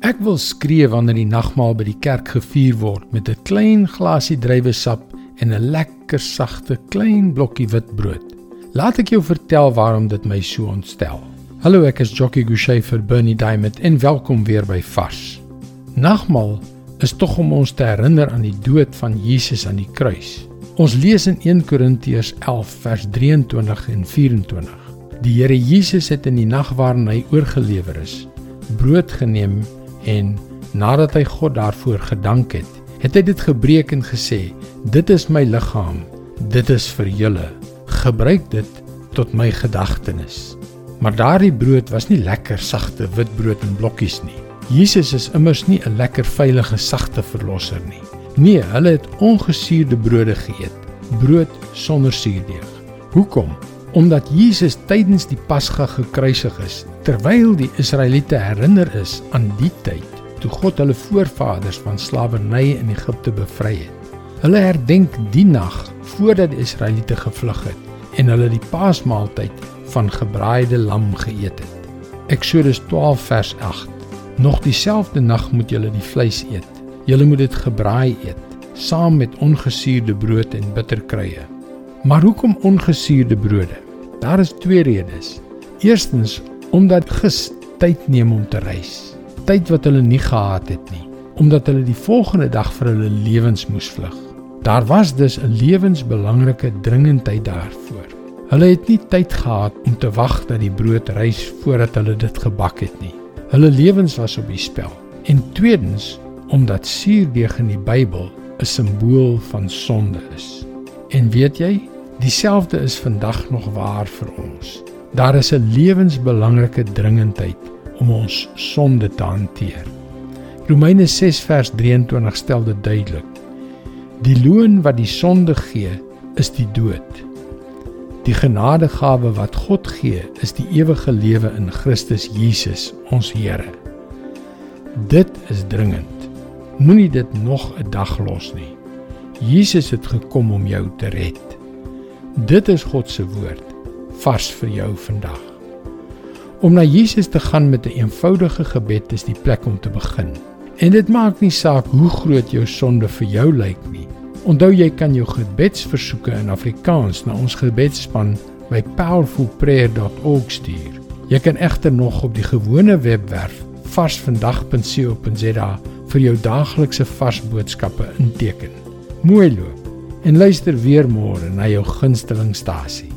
Ek wil skree wanneer die nagmaal by die kerk gevier word met 'n klein glasie druiwesap en 'n lekker sagte klein blokkie witbrood. Laat ek jou vertel waarom dit my so ontstel. Hallo, ek is Jockey Gouchee vir Bernie Diamond en welkom weer by Vars. Nagmaal is tog om ons te herinner aan die dood van Jesus aan die kruis. Ons lees in 1 Korintiërs 11 vers 23 en 24. Die Here Jesus het in die nag waarin hy oorgelewer is, brood geneem en nadat hy God daarvoor gedank het, het hy dit gebreek en gesê: "Dit is my liggaam. Dit is vir julle. Gebruik dit tot my gedagtenis." Maar daardie brood was nie lekker sagte witbrood in blokkies nie. Jesus is immers nie 'n lekker veilige sagte verlosser nie. Nee, hulle het ongesuurde brode geëet, brood sonder suurdeeg. Hoekom? Omdat Jesus tydens die Pasga gekruisig is, terwyl die Israeliete herinner is aan die tyd toe God hulle voorvaders van slawerny in Egipte bevry het. Hulle herdenk die nag voordat die Israeliete gevlug het en hulle die Paasmaaltyd van gebraaide lam geëet het. Eksodus 12 vers 8. Nog dieselfde nag moet julle die vleis eet. Julle moet dit gebraai eet saam met ongesuurde brood en bitterkruie. Maar hoekom ongesuurde brode? Daar is twee redes. Eerstens omdat gis tyd neem om te reis. Tyd wat hulle nie gehad het nie, omdat hulle die volgende dag vir hulle lewens moes vlug. Daar was dus 'n lewensbelangrike dringendheid daarvoor. Hulle het nie tyd gehad om te wag dat die brood rys voordat hulle dit gebak het nie. Hulle lewens was op die spel. En tweedens omdat suurdeeg in die Bybel 'n simbool van sonde is. En weet jy, dieselfde is vandag nog waar vir ons. Daar is 'n lewensbelangrike dringendheid om ons sonde te hanteer. Romeine 6 vers 23 stel dit duidelik. Die loon wat die sonde gee, is die dood. Die genadegawe wat God gee, is die ewige lewe in Christus Jesus, ons Here. Dit is dringend. Moenie dit nog 'n dag los nie. Jesus het gekom om jou te red. Dit is God se woord vars vir jou vandag. Om na Jesus te gaan met 'n een eenvoudige gebed is die plek om te begin. En dit maak nie saak hoe groot jou sonde vir jou lyk nie. Onthou jy kan jou gebedsversoeke in Afrikaans na ons gebedsspan by powerfulprayer.org stuur. Jy kan egter nog op die gewone webwerf varsvandag.co.za vir jou daaglikse vars boodskappe inteken. Mooi loop en luister weer môre na jou gunsteling stasie.